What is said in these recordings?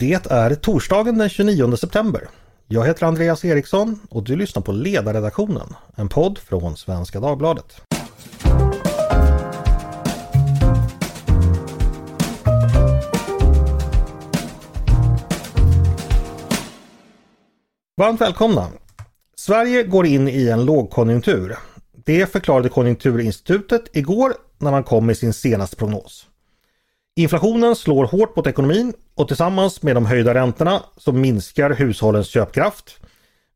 Det är torsdagen den 29 september. Jag heter Andreas Eriksson och du lyssnar på Ledarredaktionen, en podd från Svenska Dagbladet. Varmt välkomna! Sverige går in i en lågkonjunktur. Det förklarade Konjunkturinstitutet igår när man kom med sin senaste prognos. Inflationen slår hårt mot ekonomin och tillsammans med de höjda räntorna så minskar hushållens köpkraft.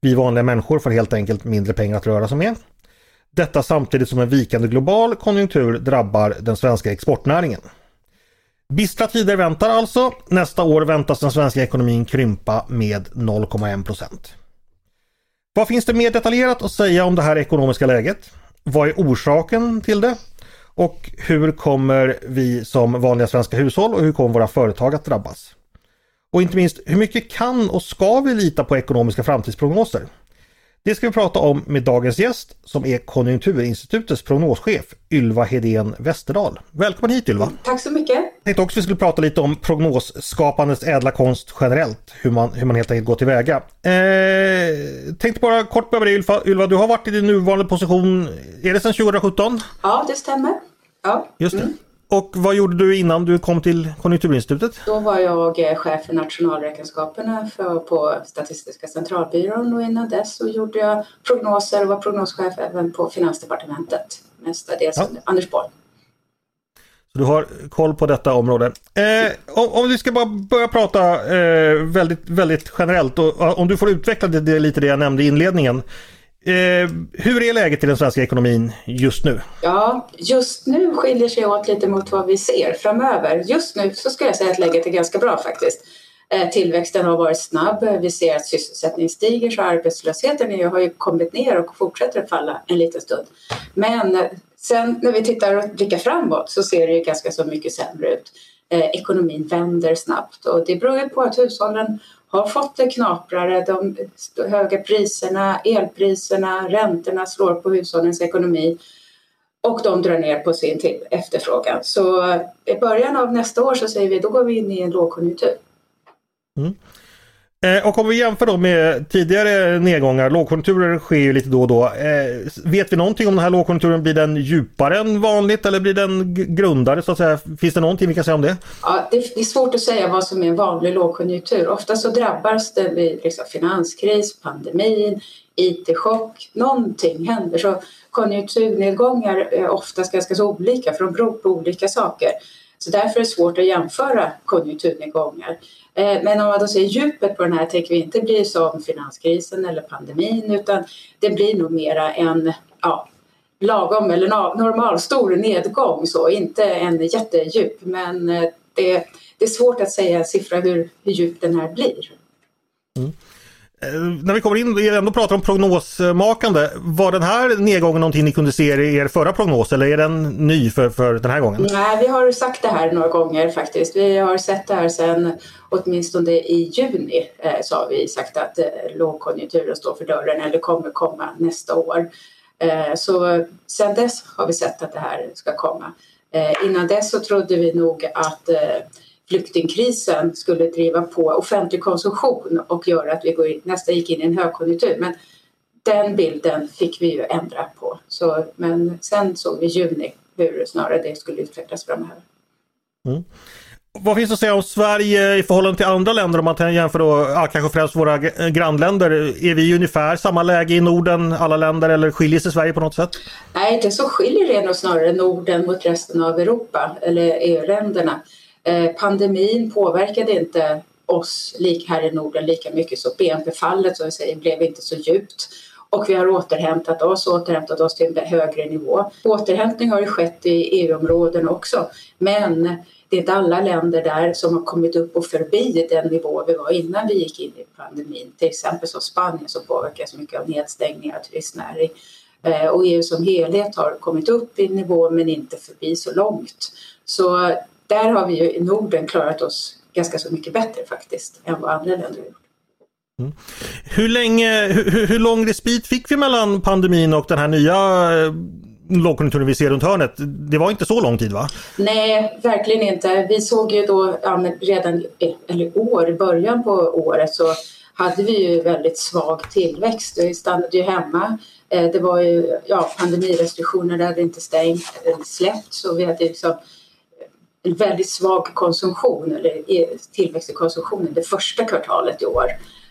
Vi vanliga människor får helt enkelt mindre pengar att röra sig med. Detta samtidigt som en vikande global konjunktur drabbar den svenska exportnäringen. Bistra tider väntar alltså. Nästa år väntas den svenska ekonomin krympa med 0,1 procent. Vad finns det mer detaljerat att säga om det här ekonomiska läget? Vad är orsaken till det? Och hur kommer vi som vanliga svenska hushåll och hur kommer våra företag att drabbas? Och inte minst, hur mycket kan och ska vi lita på ekonomiska framtidsprognoser? Det ska vi prata om med dagens gäst som är Konjunkturinstitutets prognoschef Ylva Hedén Westerdahl. Välkommen hit Ylva! Tack så mycket! Jag tänkte också vi skulle prata lite om prognosskapandets ädla konst generellt, hur man, hur man helt enkelt går tillväga. Eh, tänkte bara kort börja med dig Ylva. Ylva, du har varit i din nuvarande position, är det sedan 2017? Ja, det stämmer. Ja. Just det. Mm. Och vad gjorde du innan du kom till Konjunkturinstitutet? Då var jag eh, chef för nationalräkenskaperna för, på Statistiska centralbyrån och innan dess så gjorde jag prognoser och var prognoschef även på Finansdepartementet. Mestadels ja. Anders Borg. Så du har koll på detta område. Eh, om, om, vi ska bara börja prata eh, väldigt, väldigt generellt och om du får utveckla det, det, lite det jag nämnde i inledningen. Eh, hur är läget i den svenska ekonomin just nu? Ja, just nu skiljer sig åt lite mot vad vi ser framöver. Just nu så skulle jag säga att läget är ganska bra faktiskt. Eh, tillväxten har varit snabb, vi ser att sysselsättningen stiger så arbetslösheten har ju kommit ner och fortsätter att falla en liten stund. Men eh, sen när vi tittar och blickar framåt så ser det ju ganska så mycket sämre ut. Eh, ekonomin vänder snabbt och det beror ju på att hushållen har fått det knaprare. De höga priserna, elpriserna, räntorna slår på hushållens ekonomi och de drar ner på sin efterfrågan. Så i början av nästa år så säger vi då går vi in i en lågkonjunktur. Mm. Eh, och om vi jämför då med tidigare nedgångar, lågkonjunkturer sker ju lite då och då. Eh, vet vi någonting om den här lågkonjunkturen? Blir den djupare än vanligt eller blir den grundare så att säga? Finns det någonting vi kan säga om det? Ja, det är svårt att säga vad som är en vanlig lågkonjunktur. Ofta så drabbas det vid liksom finanskris, pandemin, IT-chock, någonting händer. Så konjunkturnedgångar är oftast ganska så olika för de beror på olika saker. Så därför är det svårt att jämföra konjunkturnedgångar. Eh, men om man då ser djupet på den här tänker vi inte bli som finanskrisen eller pandemin utan det blir nog mera en ja, lagom eller normalstor nedgång så, inte en jättedjup men eh, det, det är svårt att säga en siffra hur, hur djup den här blir. Mm. Eh, när vi kommer in och ändå pratar om prognosmakande, var den här nedgången någonting ni kunde se i er förra prognos eller är den ny för, för den här gången? Nej, vi har sagt det här några gånger faktiskt. Vi har sett det här sedan åtminstone i juni eh, så har vi sagt att eh, lågkonjunkturen står för dörren eller kommer komma nästa år. Eh, så sedan dess har vi sett att det här ska komma. Eh, innan dess så trodde vi nog att eh, flyktingkrisen skulle driva på offentlig konsumtion och göra att vi nästan gick in i en högkonjunktur. Men den bilden fick vi ju ändra på. Så, men sen såg vi i juni hur snarare det skulle utvecklas framöver. Mm. Vad finns det att säga om Sverige i förhållande till andra länder om man jämför då, ja, kanske främst våra grannländer? Är vi i ungefär samma läge i Norden, alla länder, eller skiljer sig Sverige på något sätt? Nej, det som skiljer är nog snarare Norden mot resten av Europa, eller EU-länderna. Eh, pandemin påverkade inte oss här i Norden lika mycket så BNP-fallet som vi säger blev inte så djupt och vi har återhämtat oss, återhämtat oss till en högre nivå. Återhämtning har ju skett i EU-områden också men det är inte alla länder där som har kommit upp och förbi den nivå vi var innan vi gick in i pandemin. Till exempel som Spanien som påverkas mycket av nedstängningar av turistnäring. Eh, och EU som helhet har kommit upp i nivå men inte förbi så långt. Så där har vi ju i Norden klarat oss ganska så mycket bättre faktiskt än vad andra länder har gjort. Mm. Hur, länge, hur, hur lång respit fick vi mellan pandemin och den här nya lågkonjunkturen vi ser runt hörnet. Det var inte så lång tid va? Nej, verkligen inte. Vi såg ju då ja, redan eller år, i början på året så hade vi ju väldigt svag tillväxt. Vi stannade ju hemma. Eh, det var ju ja, pandemirestriktioner, det hade inte stängt, släppt så vi hade liksom en väldigt svag konsumtion eller tillväxt i konsumtionen det första kvartalet i år.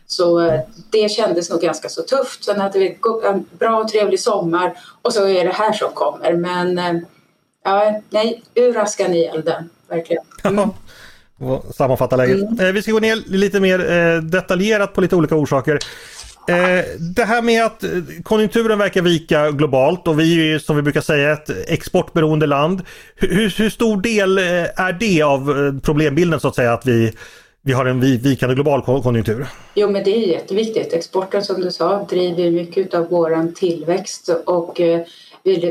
Så eh, det kändes nog ganska så tufft. Sen hade vi en bra och trevlig sommar och så är det här som kommer. Men eh, ja, nej, ur askan i elden, verkligen. Mm. Sammanfatta läget. Mm. Eh, vi ska gå ner lite mer detaljerat på lite olika orsaker. Eh, det här med att eh, konjunkturen verkar vika globalt och vi är ju som vi brukar säga ett exportberoende land. Hur, hur stor del eh, är det av problembilden så att säga att vi vi har en vikande global konjunktur. Jo men det är jätteviktigt. Exporten som du sa driver mycket av våran tillväxt och är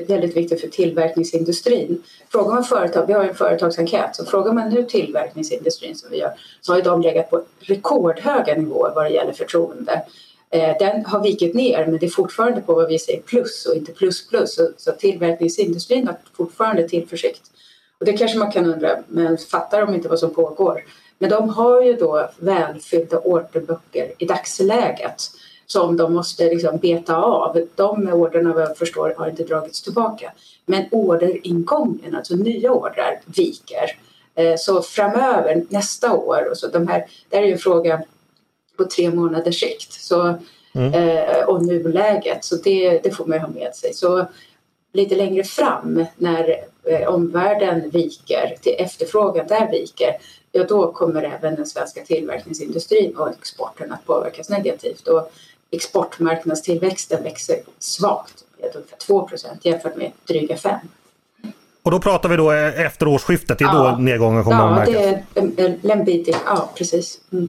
väldigt viktigt för tillverkningsindustrin. Frågar man företag, vi har en företagsenkät, så frågar man nu tillverkningsindustrin som vi gör så har de legat på rekordhöga nivåer vad det gäller förtroende. Eh, den har vikit ner men det är fortfarande på vad vi säger plus och inte plus plus. Så, så tillverkningsindustrin har fortfarande tillförsikt. Och det kanske man kan undra, men fattar de inte vad som pågår? Men de har ju då välfyllda orderböcker i dagsläget som de måste liksom beta av. De orderna vad jag förstår har inte dragits tillbaka. Men orderingången, alltså nya ordrar, viker. Eh, så framöver, nästa år, och så de här, det här är ju en fråga på tre månaders sikt. Så, mm. eh, och nuläget, så det, det får man ju ha med sig. Så lite längre fram när eh, omvärlden viker, till efterfrågan där viker, ja då kommer även den svenska tillverkningsindustrin och exporten att påverkas negativt. Och exportmarknadstillväxten växer svagt med ungefär 2% jämfört med dryga 5 och då pratar vi då efter årsskiftet, det är ja. då nedgången kommer ja, att märkas? Ja, det är en bit Ja, precis. Mm.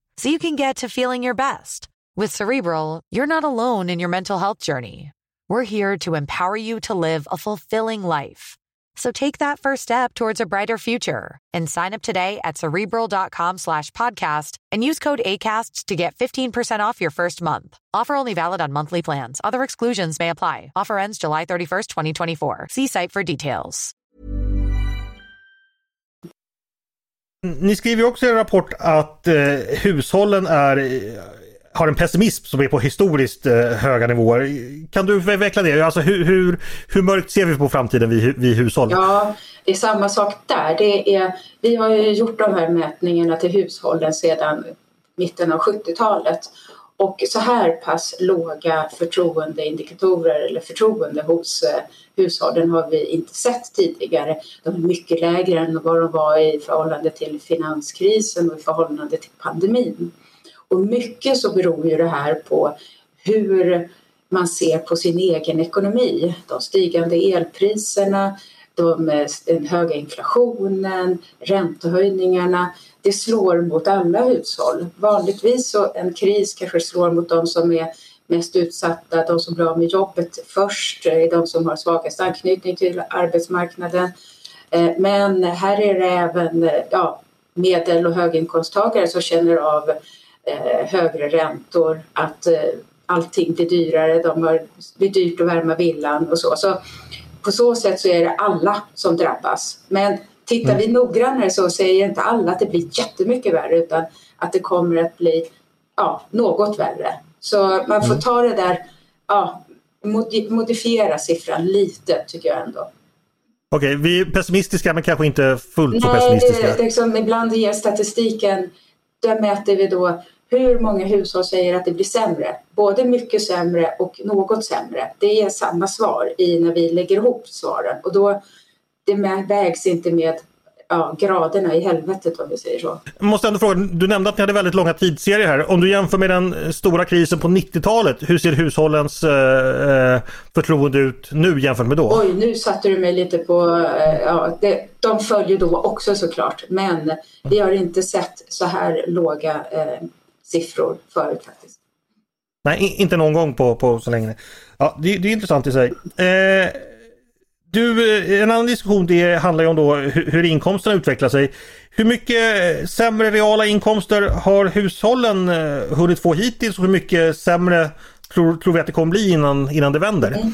so you can get to feeling your best. With Cerebral, you're not alone in your mental health journey. We're here to empower you to live a fulfilling life. So take that first step towards a brighter future and sign up today at cerebral.com slash podcast and use code ACasts to get 15% off your first month. Offer only valid on monthly plans. Other exclusions may apply. Offer ends July 31st, 2024. See site for details. Ni skriver också i en rapport att eh, hushållen är eh, har en pessimism som är på historiskt eh, höga nivåer. Kan du utveckla det? Alltså hur, hur, hur mörkt ser vi på framtiden vid, vi hushåll? Ja, det är samma sak där. Det är, vi har ju gjort de här mätningarna till hushållen sedan mitten av 70-talet och så här pass låga förtroendeindikatorer eller förtroende hos eh, hushållen har vi inte sett tidigare. De är mycket lägre än vad de var i förhållande till finanskrisen och i förhållande till pandemin. Och mycket så beror ju det här på hur man ser på sin egen ekonomi. De stigande elpriserna, de, den höga inflationen, räntehöjningarna. Det slår mot alla hushåll. Vanligtvis så en kris kanske slår mot de som är mest utsatta, de som blir av med jobbet först, eh, de som har svagast anknytning till arbetsmarknaden. Eh, men här är det även eh, ja, medel och höginkomsttagare som känner av eh, högre räntor, att eh, allting blir dyrare, de har, det blir dyrt att värma villan och så. så. På så sätt så är det alla som drabbas. Men tittar vi mm. noggrannare så säger inte alla att det blir jättemycket värre utan att det kommer att bli ja, något värre. Så man får mm. ta det där, ja, modifiera siffran lite tycker jag ändå. Okej, vi är pessimistiska men kanske inte fullt så pessimistiska. Nej, liksom, ibland ger statistiken där mäter vi då hur många hushåll säger att det blir sämre. Både mycket sämre och något sämre. Det är samma svar i när vi lägger ihop svaren och då det vägs inte med ja, graderna i helvetet om vi säger så. Jag måste ändå fråga, du nämnde att ni hade väldigt långa tidsserier här. Om du jämför med den stora krisen på 90-talet, hur ser hushållens eh, eh, förtroende ut nu jämfört med då? Oj, nu satte du mig lite på... Eh, ja, det, de följer då också såklart, men vi har inte sett så här låga eh, siffror förut. Nej, inte någon gång på, på så länge. Ja, det, det är intressant i sig. Eh, du, eh, en annan diskussion det handlar ju om då hur, hur inkomsterna utvecklar sig. Hur mycket sämre reala inkomster har hushållen eh, hunnit få hittills och hur mycket sämre tror, tror vi att det kommer bli innan, innan det vänder? Mm.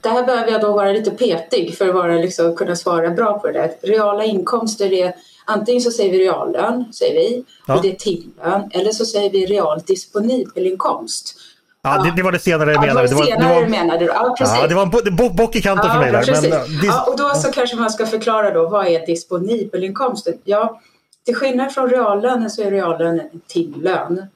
Det här behöver jag då vara lite petig för att vara, liksom, kunna svara bra på det där. Reala inkomster är antingen så säger vi reallön, säger vi, ja. och det är timlön, eller så säger vi real disponibel inkomst. Ja, det, det, var det senare jag menade. det var det senare det var, menade du. Ja, precis. Ja, det var en bo, bock i kanten ja, för mig där. Men, ja, och då så kanske man ska förklara då, vad är disponibelinkomsten? Ja, till skillnad från reallönen så är reallönen en timlön.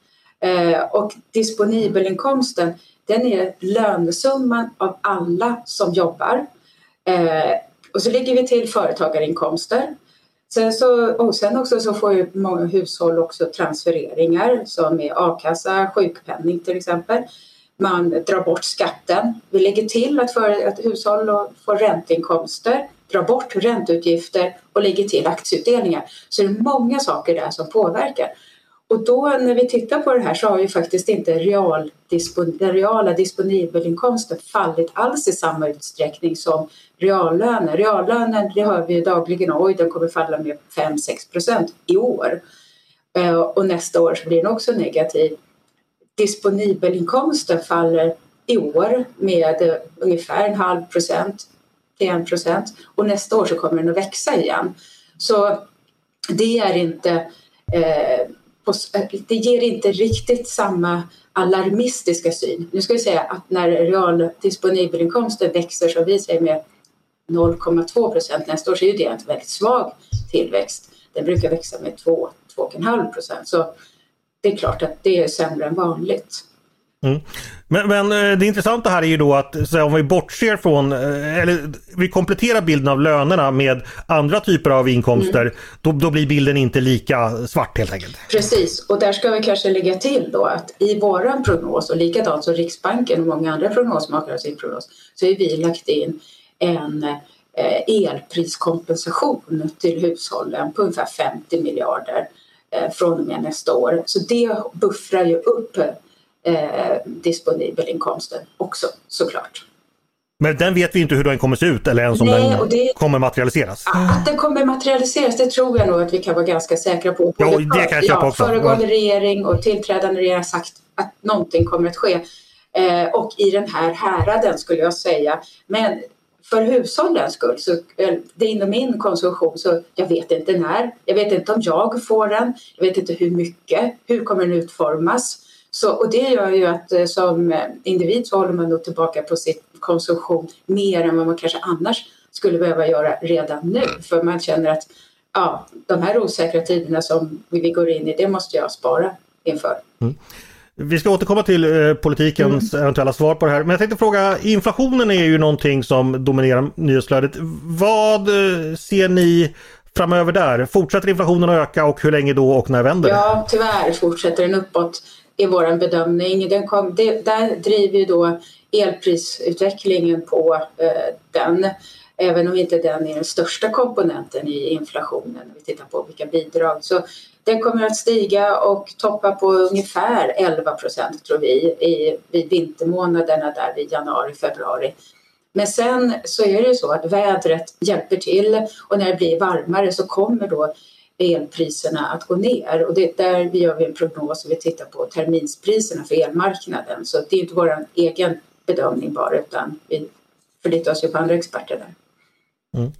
Eh, och disponibelinkomsten, den är lönesumman av alla som jobbar. Eh, och så lägger vi till företagarinkomster. Sen, så, och sen också så får ju många hushåll också transfereringar som är a-kassa, sjukpenning till exempel. Man drar bort skatten. Vi lägger till att, för, att hushåll får ränteinkomster, drar bort ränteutgifter och lägger till aktieutdelningar. Så det är många saker där som påverkar. Och då när vi tittar på det här så har ju faktiskt inte real, den reala disponibelinkomsten fallit alls i samma utsträckning som reallönen. Reallönen, det hör vi ju dagligen, oj den kommer falla med 5-6 procent i år. Eh, och nästa år så blir den också negativ. Disponibelinkomsten faller i år med ungefär en halv procent till en procent och nästa år så kommer den att växa igen. Så det är inte eh, Eh, det ger inte riktigt samma alarmistiska syn. Nu ska vi säga att när real disponibelinkomsten växer som vi säger med 0,2 procent nästa år så är det en väldigt svag tillväxt. Den brukar växa med 2-2,5 procent. Så det är klart att det är sämre än vanligt. Mm. Men, men, eh, det intressanta här är ju då att om vi bortser från, eh, eller vi kompletterar bilden av lönerna med andra typer av inkomster, mm. då, då, blir bilden inte lika svart helt enkelt. Precis, och där ska vi kanske lägga till då att i våran prognos och likadant som Riksbanken och många andra prognosmakare har sin prognos, så har vi lagt in en eh, elpriskompensation till hushållen på ungefär 50 miljarder från och med nästa år. Så det buffrar ju upp eh, disponibelinkomsten också såklart. Men den vet vi inte hur den kommer se ut eller ens om Nej, den det, kommer materialiseras? Att den kommer materialiseras det tror jag nog att vi kan vara ganska säkra på. Ja, det kan jag köpa ja, också. Föregående regering och tillträdande regering har sagt att någonting kommer att ske. Eh, och i den här häraden skulle jag säga. Men för hushållens skull, så, eh, det är inom min konsumtion, så jag vet inte när. Jag vet inte om jag får den. Jag vet inte hur mycket. Hur kommer den utformas? Så, och det gör ju att eh, som individ så håller man nog tillbaka på sin konsumtion mer än vad man kanske annars skulle behöva göra redan nu. För man känner att ja, de här osäkra tiderna som vi går in i, det måste jag spara inför. Mm. Vi ska återkomma till eh, politikens mm. eventuella svar på det här. Men jag tänkte fråga, inflationen är ju någonting som dominerar nyhetsflödet. Vad eh, ser ni framöver där? Fortsätter inflationen att öka och hur länge då och när vänder det? Ja, tyvärr fortsätter den uppåt är vår bedömning. Den kom, det, där driver ju då elprisutvecklingen på eh, den. Även om inte den är den största komponenten i inflationen Om vi tittar på vilka bidrag. Så den kommer att stiga och toppa på ungefär 11 procent tror vi i, vid vintermånaderna där vid januari, februari. Men sen så är det ju så att vädret hjälper till och när det blir varmare så kommer då elpriserna att gå ner och det, där vi gör vi en prognos och vi tittar på terminspriserna för elmarknaden så det är inte vår egen bedömning bara utan vi förlitar oss ju på andra experter där. Mm.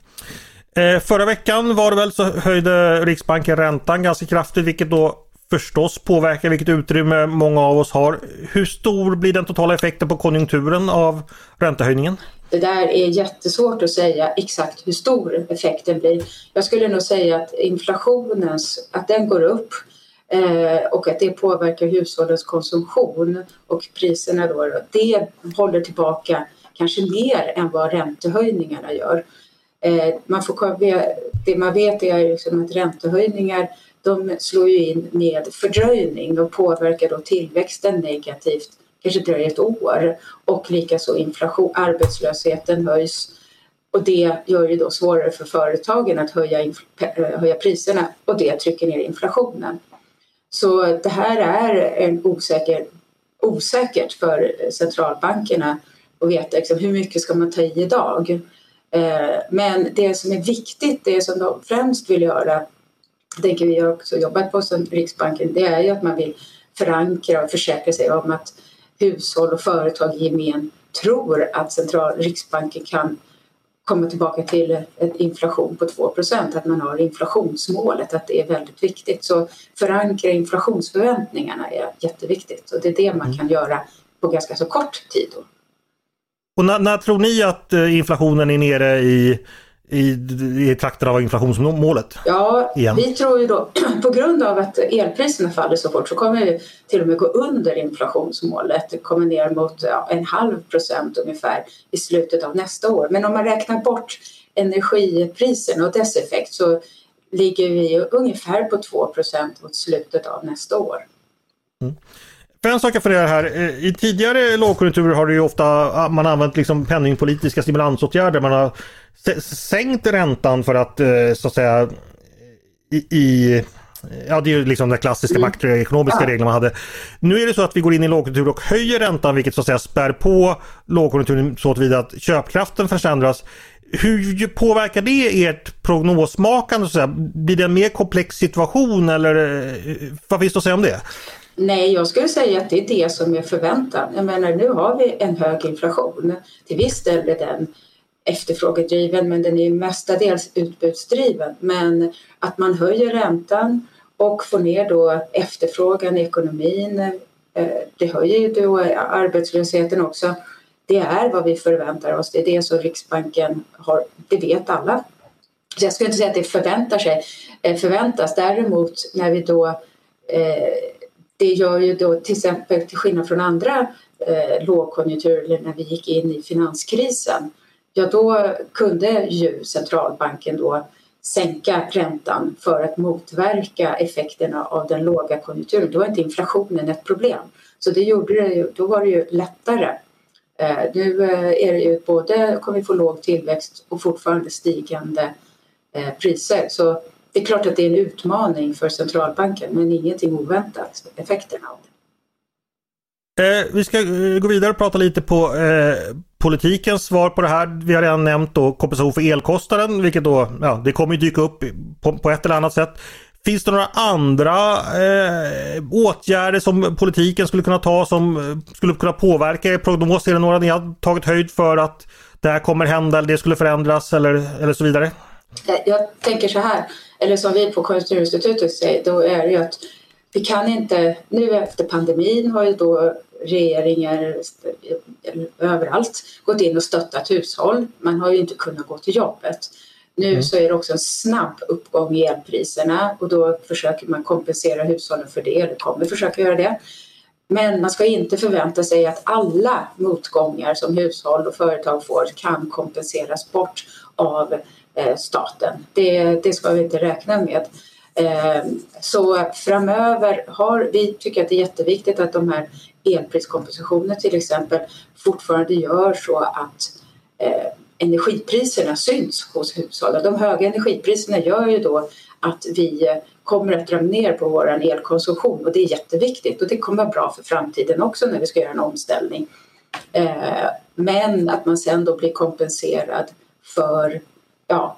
Eh, förra veckan var det väl så höjde Riksbanken räntan ganska kraftigt vilket då förstås påverkar vilket utrymme många av oss har. Hur stor blir den totala effekten på konjunkturen av räntehöjningen? Det där är jättesvårt att säga exakt hur stor effekten blir. Jag skulle nog säga att inflationen, att den går upp eh, och att det påverkar hushållens konsumtion och priserna då, det håller tillbaka kanske mer än vad räntehöjningarna gör. Eh, man får, det man vet är liksom att räntehöjningar de slår ju in med fördröjning och påverkar då tillväxten negativt, kanske dröjer ett år och likaså inflation, arbetslösheten höjs och det gör det då svårare för företagen att höja, eh, höja priserna och det trycker ner inflationen. Så det här är en osäker, osäkert för centralbankerna att veta liksom, hur mycket ska man ta i idag. Eh, men det som är viktigt, det som de främst vill göra, tänker vi har också jobbat på som Riksbanken, det är ju att man vill förankra och försäkra sig om att hushåll och företag i gemen tror att central, Riksbanken kan komma tillbaka till en inflation på 2% att man har inflationsmålet, att det är väldigt viktigt. Så förankra inflationsförväntningarna är jätteviktigt och det är det man mm. kan göra på ganska så kort tid. Då. Och när, när tror ni att eh, inflationen är nere i i, i trakten av inflationsmålet? Ja, igen. vi tror ju då på grund av att elpriserna faller så fort så kommer vi till och med gå under inflationsmålet. Det kommer ner mot ja, en halv procent ungefär i slutet av nästa år. Men om man räknar bort energipriserna och dess effekt så ligger vi ungefär på 2 procent mot slutet av nästa år. Mm. För en sak jag funderar här. Eh, I tidigare lågkonjunkturer har det ju ofta ah, man använt liksom penningpolitiska stimulansåtgärder. Man har sänkt räntan för att eh, så att säga i, i Ja det är ju liksom den klassiska mm. makroekonomiska regeln man hade. Nu är det så att vi går in i lågkonjunktur och höjer räntan vilket så att säga spär på lågkonjunkturen så tillvida att köpkraften försämras. Hur påverkar det ert prognosmakande? Så att säga? Blir det en mer komplex situation eller eh, vad finns det att säga om det? Nej, jag skulle säga att det är det som är förväntan. Jag menar, nu har vi en hög inflation. Till viss del är den efterfrågedriven, men den är mestadels utbudsdriven. Men att man höjer räntan och får ner då efterfrågan i ekonomin, eh, det höjer ju då arbetslösheten också. Det är vad vi förväntar oss. Det är det som Riksbanken har. Det vet alla. Så jag skulle inte säga att det förväntar sig, eh, förväntas. Däremot när vi då eh, det gör ju då till exempel till skillnad från andra eh, lågkonjunkturer när vi gick in i finanskrisen. Ja, då kunde ju centralbanken då sänka räntan för att motverka effekterna av den låga konjunkturen. Då var inte inflationen ett problem. Så det gjorde det ju, då var det ju lättare. Eh, nu eh, är det ju både, kommer vi få låg tillväxt och fortfarande stigande eh, priser. Så det är klart att det är en utmaning för centralbanken men ingenting oväntat, effekterna av det. Eh, vi ska eh, gå vidare och prata lite på eh, politikens svar på det här. Vi har redan nämnt då kompensation för elkostnaden vilket då, ja det kommer ju dyka upp på, på ett eller annat sätt. Finns det några andra eh, åtgärder som politiken skulle kunna ta som eh, skulle kunna påverka er prognos? Är det några ni har tagit höjd för att det här kommer hända eller det skulle förändras eller, eller så vidare? Jag tänker så här, eller som vi på Konjunkturinstitutet säger, då är det ju att vi kan inte, nu efter pandemin har ju då regeringar överallt gått in och stöttat hushåll. Man har ju inte kunnat gå till jobbet. Nu mm. så är det också en snabb uppgång i elpriserna och då försöker man kompensera hushållen för det, eller kommer försöka göra det. Men man ska inte förvänta sig att alla motgångar som hushåll och företag får kan kompenseras bort av Eh, Eh, staten. Det, det ska vi inte räkna med. Eh, så framöver har vi tycker att det är jätteviktigt att de här elpriskompositioner till exempel fortfarande gör så att eh, energipriserna syns hos hushållen. De höga energipriserna gör ju då att vi kommer att dra ner på vår elkonsumtion och det är jätteviktigt och det kommer vara bra för framtiden också när vi ska göra en omställning. Men att man sen då blir kompenserad för ja,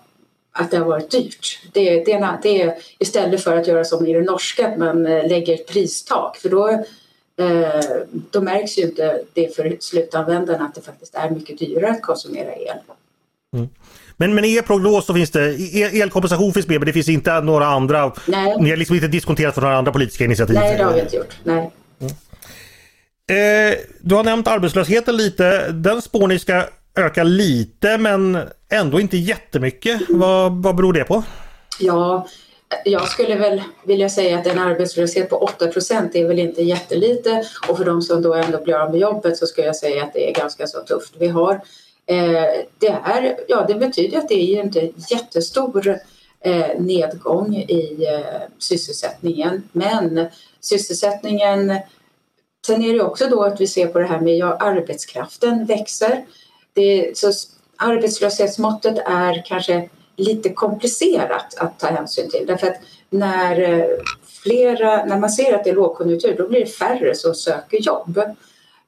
att det har varit dyrt. Det, det, det är istället för att göra som i det norska, att man eh, lägger ett pristak. För då, eh, då märks ju inte det för slutanvändarna att det faktiskt är mycket dyrare att konsumera el. Mm. Men, men i er prognos så finns det, elkompensation finns med men det finns inte några andra, Nej. ni har liksom inte diskonterat för några andra politiska initiativ? Nej det har vi inte gjort. Nej. Mm. Eh, du har nämnt arbetslösheten lite, den spår ni ska öka lite men ändå inte jättemycket. Vad, vad beror det på? Ja, jag skulle väl vilja säga att en arbetslöshet på 8% är väl inte jättelite och för de som då ändå blir av med jobbet så skulle jag säga att det är ganska så tufft. Vi har eh, det, är, ja, det betyder att det är inte jättestor eh, nedgång i eh, sysselsättningen men sysselsättningen Sen är det också då att vi ser på det här med ja, arbetskraften växer. Det, så arbetslöshetsmåttet är kanske lite komplicerat att ta hänsyn till därför att när, eh, flera, när man ser att det är lågkonjunktur då blir det färre som söker jobb.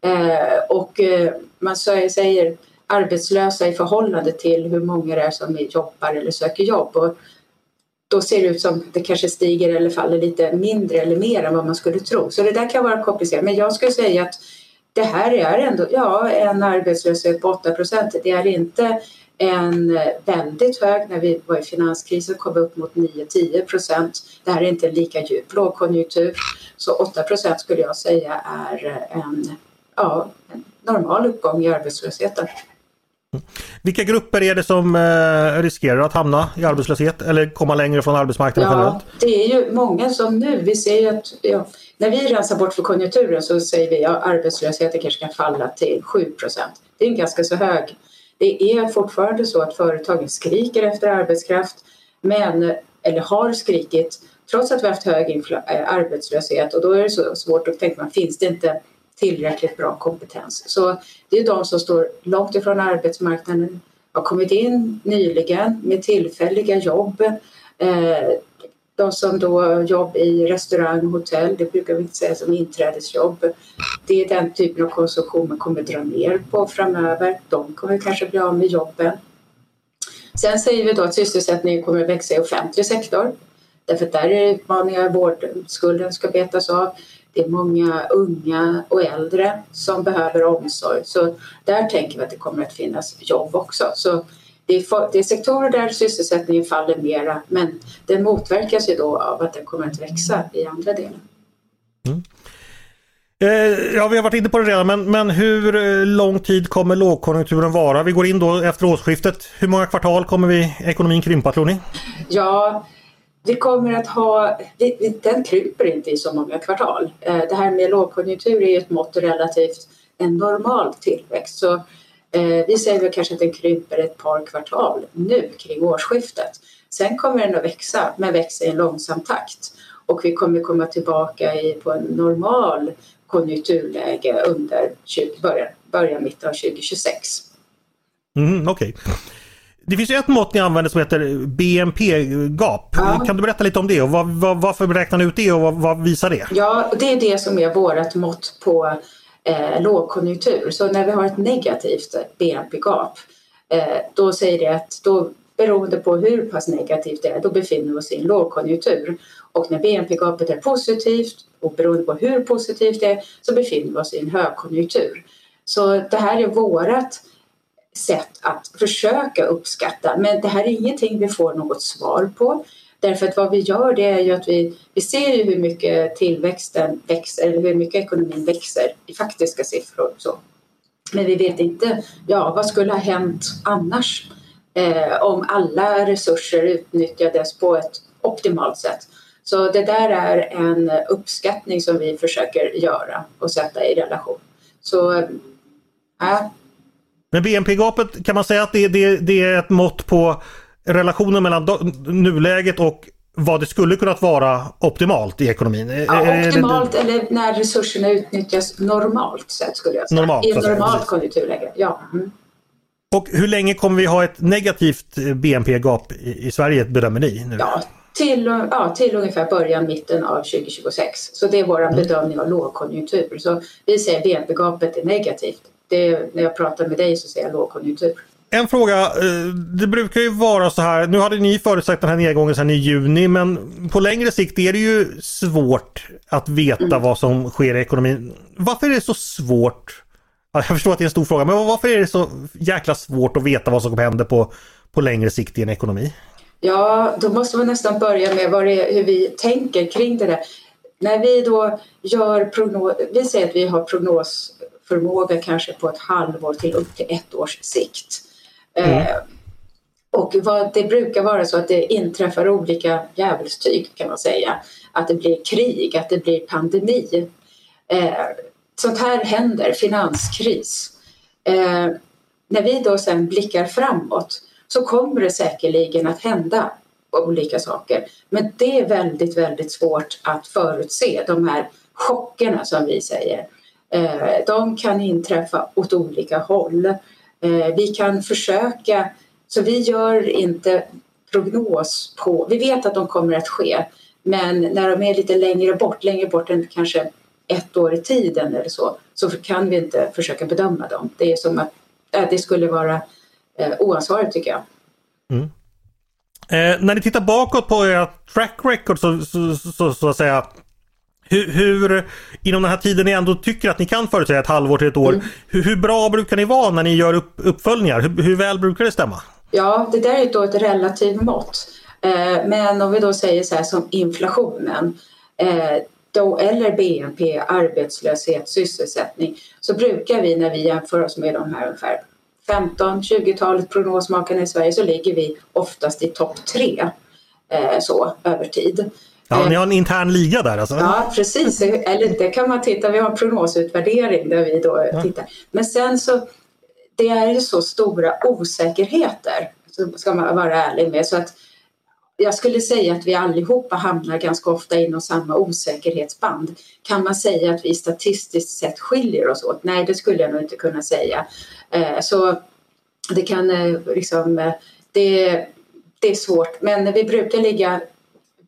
Eh, och eh, man säger arbetslösa i förhållande till hur många det är som jobbar eller söker jobb. Och då ser det ut som det kanske stiger eller faller lite mindre eller mer än vad man skulle tro. Så det där kan vara komplicerat. Men jag skulle säga att det här är ändå ja, en arbetslöshet på 8 procent. Det är inte en väldigt hög, när vi var i finanskrisen kom vi upp mot 9-10 procent. Det här är inte en lika djup lågkonjunktur. Så 8 procent skulle jag säga är en, ja, en normal uppgång i arbetslösheten. Vilka grupper är det som eh, riskerar att hamna i arbetslöshet eller komma längre från arbetsmarknaden ja, generellt? Det är ju många som nu, vi ser ju att ja, när vi rensar bort för konjunkturen så säger vi att ja, arbetslösheten kanske kan falla till 7 procent. Det är en ganska så hög. Det är fortfarande så att företagen skriker efter arbetskraft men, eller har skrikit trots att vi har haft hög eh, arbetslöshet och då är det så svårt att tänka, finns det inte tillräckligt bra kompetens. Så det är de som står långt ifrån arbetsmarknaden, har kommit in nyligen med tillfälliga jobb. Eh, de som då jobb i restaurang, hotell, det brukar vi inte säga som inträdesjobb. Det är den typen av konsumtion man kommer dra ner på framöver. De kommer kanske bli av med jobben. Sen säger vi då att sysselsättningen kommer att växa i offentlig sektor. Därför att där är det utmaningar, vårdskulden ska betas av. Det är många unga och äldre som behöver omsorg. Så där tänker vi att det kommer att finnas jobb också. Så det är, det är sektorer där sysselsättningen faller mera men den motverkas ju då av att den kommer att växa i andra delar. Mm. Eh, ja, vi har varit inne på det redan, men, men hur eh, lång tid kommer lågkonjunkturen vara? Vi går in då efter årsskiftet. Hur många kvartal kommer vi ekonomin krympa tror ni? Ja, vi kommer att ha, den kryper inte i så många kvartal. Eh, det här med lågkonjunktur är ett mått relativt en normal tillväxt. Så eh, vi säger väl kanske att den krymper ett par kvartal nu kring årsskiftet. Sen kommer den att växa, men växa i en långsam takt. Och vi kommer komma tillbaka i, på en normal konjunkturläge under 20, början, början mitten av 2026. Mm, Okej. Okay. Det finns ju ett mått ni använder som heter BNP-gap. Ja. Kan du berätta lite om det och vad, vad, varför räknar ni ut det och vad, vad, visar det? Ja, det är det som är vårt mått på eh, lågkonjunktur. Så när vi har ett negativt BNP-gap eh, då säger det att då beroende på hur pass negativt det är, då befinner vi oss i en lågkonjunktur. Och när BNP-gapet är positivt och beroende på hur positivt det är så befinner vi oss i en högkonjunktur. Så det här är vårat sätt att försöka uppskatta. Men det här är ingenting vi får något svar på. Därför att vad vi gör det är ju att vi, vi ser ju hur mycket tillväxten växer, eller hur mycket ekonomin växer i faktiska siffror. Så. Men vi vet inte, ja vad skulle ha hänt annars eh, om alla resurser utnyttjades på ett optimalt sätt. Så det där är en uppskattning som vi försöker göra och sätta i relation. Så eh, ja, men BNP-gapet kan man säga att det, det, det är ett mått på relationen mellan nuläget och vad det skulle kunnat vara optimalt i ekonomin? Ja, optimalt eller när resurserna utnyttjas normalt sett skulle jag säga. Normalt, I normalt konjunkturläge, ja. Mm. Och hur länge kommer vi ha ett negativt BNP-gap i, i Sverige bedömer ni? Nu? Ja, till, ja, till ungefär början, mitten av 2026. Så det är vår mm. bedömning av lågkonjunktur. Så vi säger BNP-gapet är negativt det, när jag pratar med dig så säger jag lågkonjunktur. En fråga, eh, det brukar ju vara så här, nu hade ni förutsagt den här nedgången sedan i juni men på längre sikt är det ju svårt att veta mm. vad som sker i ekonomin. Varför är det så svårt? Jag förstår att det är en stor fråga men varför är det så jäkla svårt att veta vad som händer på, på längre sikt i en ekonomi? Ja, då måste man nästan börja med vad är, hur vi tänker kring det där. När vi då gör prognos, vi säger att vi har prognos förmåga kanske på ett halvår till upp till ett års sikt. Mm. Eh, och vad, det brukar vara så att det inträffar olika djävulstyg kan man säga. Att det blir krig, att det blir pandemi. Eh, sånt här händer, finanskris. Eh, när vi då sen blickar framåt så kommer det säkerligen att hända olika saker. Men det är väldigt, väldigt svårt att förutse de här chockerna som vi säger. Eh, de kan inträffa åt olika håll. Eh, vi kan försöka, så vi gör inte prognos på, vi vet att de kommer att ske, men när de är lite längre bort, längre bort än kanske ett år i tiden eller så, så kan vi inte försöka bedöma dem. Det är som att eh, det skulle vara eh, oansvarigt tycker jag. Mm. Eh, när ni tittar bakåt på era track record så, så, så, så att säga hur, hur, inom den här tiden ni ändå tycker att ni kan förutsäga ett halvår till ett år, mm. hur, hur, bra brukar ni vara när ni gör upp, uppföljningar? Hur, hur, väl brukar det stämma? Ja, det där är då ett relativt mått. Eh, men om vi då säger så här som inflationen eh, då, eller BNP, arbetslöshet, sysselsättning så brukar vi när vi jämför oss med de här ungefär 15-20-talet prognosmakarna i Sverige så ligger vi oftast i topp tre eh, så över tid. Ja, ni har en intern liga där alltså? Ja, precis. Eller det kan man titta, vi har en prognosutvärdering där vi då ja. tittar. Men sen så, det är ju så stora osäkerheter, ska man vara ärlig med, så att jag skulle säga att vi allihopa hamnar ganska ofta inom samma osäkerhetsband. Kan man säga att vi statistiskt sett skiljer oss åt? Nej, det skulle jag nog inte kunna säga. Eh, så det kan eh, liksom, eh, det, det är svårt, men vi brukar ligga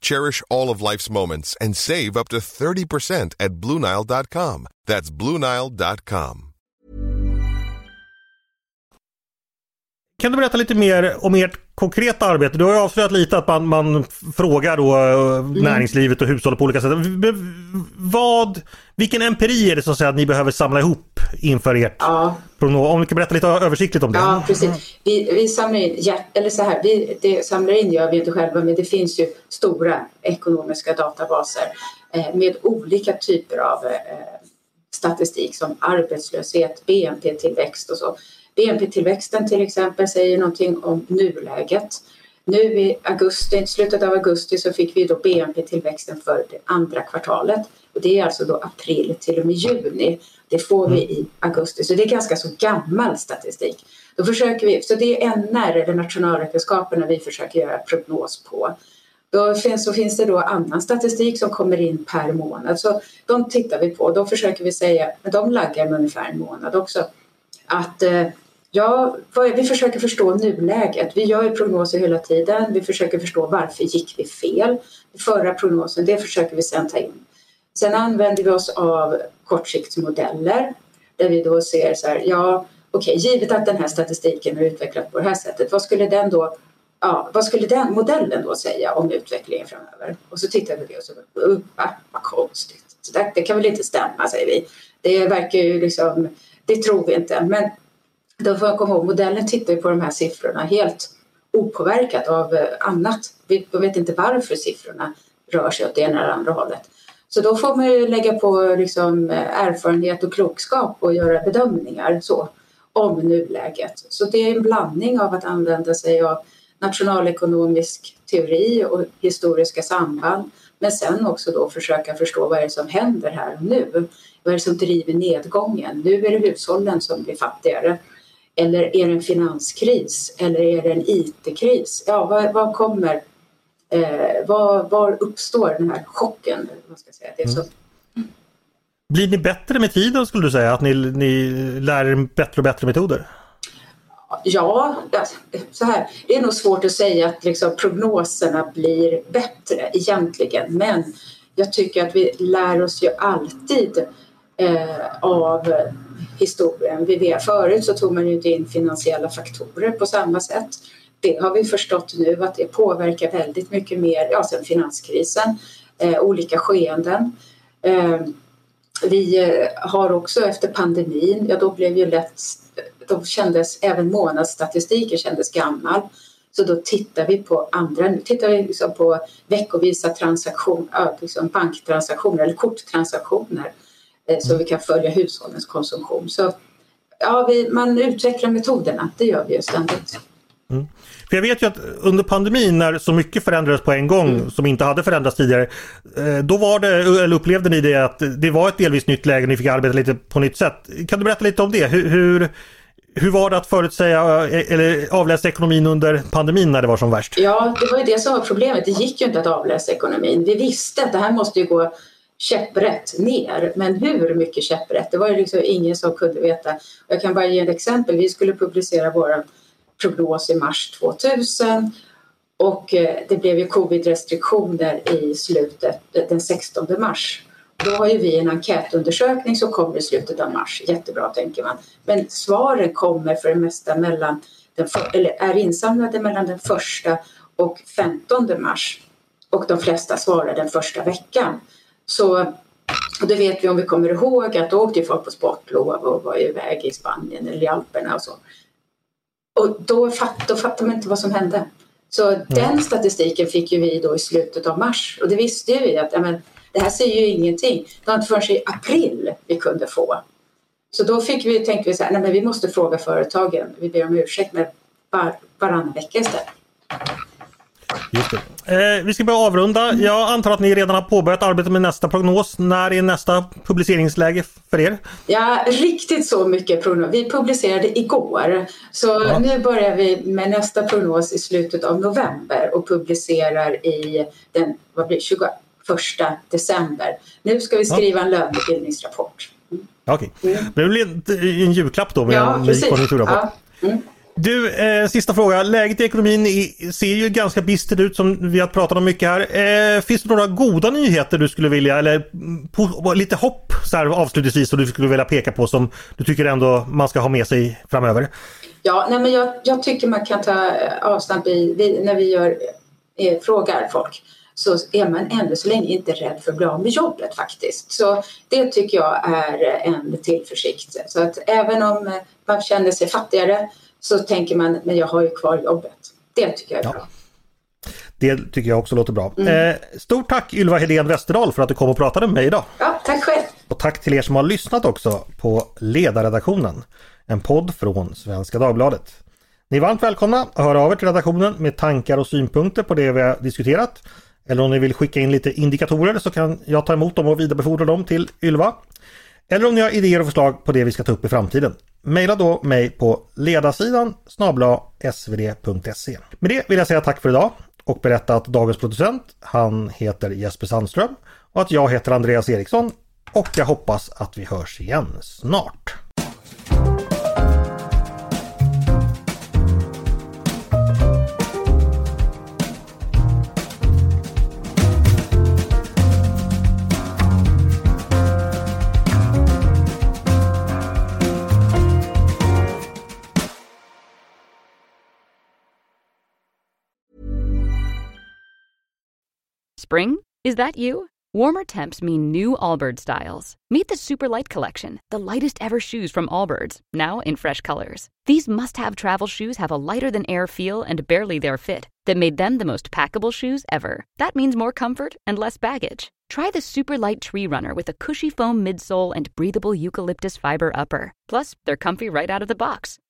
Cherish all of life's moments and save up to 30% at BlueNile.com. That's BlueNile.com. Kan du berätta lite mer om ert konkreta arbete? Du har ju avslöjat lite att man, man frågar då eh, mm. näringslivet och hushållet på olika sätt. Vad, vilken empiri är det att, säga, att ni behöver samla ihop inför ert ja. prognos? Om du kan berätta lite översiktligt om det. Ja, precis. Vi, vi samlar in, ja, eller så här, vi, det samlar in gör vi inte själva men det finns ju stora ekonomiska databaser eh, med olika typer av eh, statistik som arbetslöshet, BNP-tillväxt och så. BNP-tillväxten till exempel säger någonting om nuläget. Nu i augusti, slutet av augusti så fick vi då BNP-tillväxten för det andra kvartalet och det är alltså då april till och med juni. Det får vi i augusti, så det är ganska så gammal statistik. Då försöker vi, så det är NR, eller nationalräkenskaperna, vi försöker göra prognos på. Då finns, så finns det då annan statistik som kommer in per månad, så de tittar vi på. Då försöker vi säga, de laggar med ungefär en månad också, att eh, Ja, vi försöker förstå nuläget. Vi gör ju prognoser hela tiden. Vi försöker förstå varför gick vi fel. Förra prognosen, det försöker vi sedan ta in. Sen använder vi oss av kortsiktsmodeller där vi då ser så här, ja okej, okay, givet att den här statistiken är utvecklad på det här sättet, vad skulle den då Ja, vad skulle den modellen då säga om utvecklingen framöver? Och så tittar vi på det och så uh, vad konstigt. Så det, det kan väl inte stämma, säger vi. Det verkar ju liksom, det tror vi inte. Men då får jag komma ihåg, modellen tittar ju på de här siffrorna helt opåverkat av eh, annat. Vi vet inte varför siffrorna rör sig åt det ena eller andra hållet. Så då får man ju lägga på liksom eh, erfarenhet och klokskap och göra bedömningar så, om nuläget. Så det är en blandning av att använda sig av nationalekonomisk teori och historiska samband men sen också då försöka förstå vad är det som händer här och nu. Vad är det som driver nedgången? Nu är det hushållen som blir fattigare eller är det en finanskris? Eller är det en IT-kris? Ja, vad, vad kommer... Eh, var, var, uppstår den här chocken? Man ska säga. Det är så... Mm. Blir ni bättre med tiden skulle du säga? Att ni, ni lär er bättre och bättre metoder? Ja, så här. Det är nog svårt att säga att liksom prognoserna blir bättre egentligen. Men jag tycker att vi lär oss ju alltid eh, av historien. Vi vet, förut så tog man ju inte in finansiella faktorer på samma sätt. Det har vi förstått nu att det påverkar väldigt mycket mer, ja sen finanskrisen, eh, olika skeenden. Eh, vi eh, har också efter pandemin, ja då blev ju lätt då kändes även månadsstatistiken kändes gammal. Så då tittar vi på andra, nu tittar vi liksom på veckovisa transaktioner, liksom banktransaktioner eller korttransaktioner så vi kan följa hushållens konsumtion. Så ja, vi, man utvecklar metoderna, det gör vi ju ständigt. Mm. För jag vet ju att under pandemin när så mycket förändrades på en gång mm. som inte hade förändrats tidigare. Eh, då var det, eller upplevde ni det att det var ett delvis nytt läge, ni fick arbeta lite på nytt sätt. Kan du berätta lite om det? Hur, hur, hur var det att förutsäga eh, eller avläsa ekonomin under pandemin när det var som värst? Ja, det var ju det som var problemet. Det gick ju inte att avläsa ekonomin. Vi visste att det här måste ju gå käpprätt ner. Men hur mycket käpprätt? Det var liksom ingen som kunde veta. Jag kan bara ge ett exempel. Vi skulle publicera vår prognos i mars 2000 och eh, det blev ju covid-restriktioner i slutet eh, den 16 mars. Då har ju vi en enkätundersökning som kommer i slutet av mars. Jättebra tänker man. Men svaren kommer för det mesta mellan den för, eller är insamlade mellan den första och 15 mars. Och de flesta svarar den första veckan. Så och det vet vi om vi kommer ihåg att då åkte folk på sportlov och var iväg i Spanien eller i Alperna och så. Och då, fatt, då fattade man inte vad som hände. Så mm. den statistiken fick ju vi då i slutet av mars och det visste ju vi att men, det här säger ju ingenting. Det var inte förrän i april vi kunde få. Så då fick vi, tänkte vi så här, nej men vi måste fråga företagen. Vi ber om ursäkt med var, varannan vecka istället. Just det. Eh, vi ska börja avrunda. Jag antar att ni redan har påbörjat arbetet med nästa prognos. När är nästa publiceringsläge för er? Ja, riktigt så mycket prognos. Vi publicerade igår. Så ja. nu börjar vi med nästa prognos i slutet av november och publicerar i den vad blir, 21 december. Nu ska vi skriva ja. en lönebildningsrapport. Mm. Okej, okay. mm. det blir en julklapp då med ja, en ny konjunkturrapport. Ja. Mm. Du, eh, sista fråga. Läget i ekonomin i, ser ju ganska bistert ut som vi har pratat om mycket här. Eh, finns det några goda nyheter du skulle vilja, eller mm, po- lite hopp så här, avslutningsvis som du skulle vilja peka på som du tycker ändå man ska ha med sig framöver? Ja, nej men jag, jag tycker man kan ta eh, avstamp i, vi, när vi gör, eh, frågar folk så är man ännu så länge inte rädd för att bli av med jobbet faktiskt. Så det tycker jag är eh, en tillförsikt. Så att även om eh, man känner sig fattigare så tänker man, men jag har ju kvar jobbet. Det tycker jag är ja. bra. Det tycker jag också låter bra. Mm. Eh, stort tack Ylva Helén Westerdahl för att du kom och pratade med mig idag. Ja, tack själv. Och tack till er som har lyssnat också på Ledarredaktionen. En podd från Svenska Dagbladet. Ni är varmt välkomna att höra av er till redaktionen med tankar och synpunkter på det vi har diskuterat. Eller om ni vill skicka in lite indikatorer så kan jag ta emot dem och vidarebefordra dem till Ylva. Eller om ni har idéer och förslag på det vi ska ta upp i framtiden. Maila då mig på ledarsidan snabla svd.se. Med det vill jag säga tack för idag och berätta att dagens producent han heter Jesper Sandström och att jag heter Andreas Eriksson och jag hoppas att vi hörs igen snart. Spring? Is that you? Warmer temps mean new Allbirds styles. Meet the Super Light Collection, the lightest ever shoes from Allbirds, now in fresh colors. These must have travel shoes have a lighter than air feel and barely their fit that made them the most packable shoes ever. That means more comfort and less baggage. Try the super light tree runner with a cushy foam midsole and breathable eucalyptus fiber upper. Plus, they're comfy right out of the box.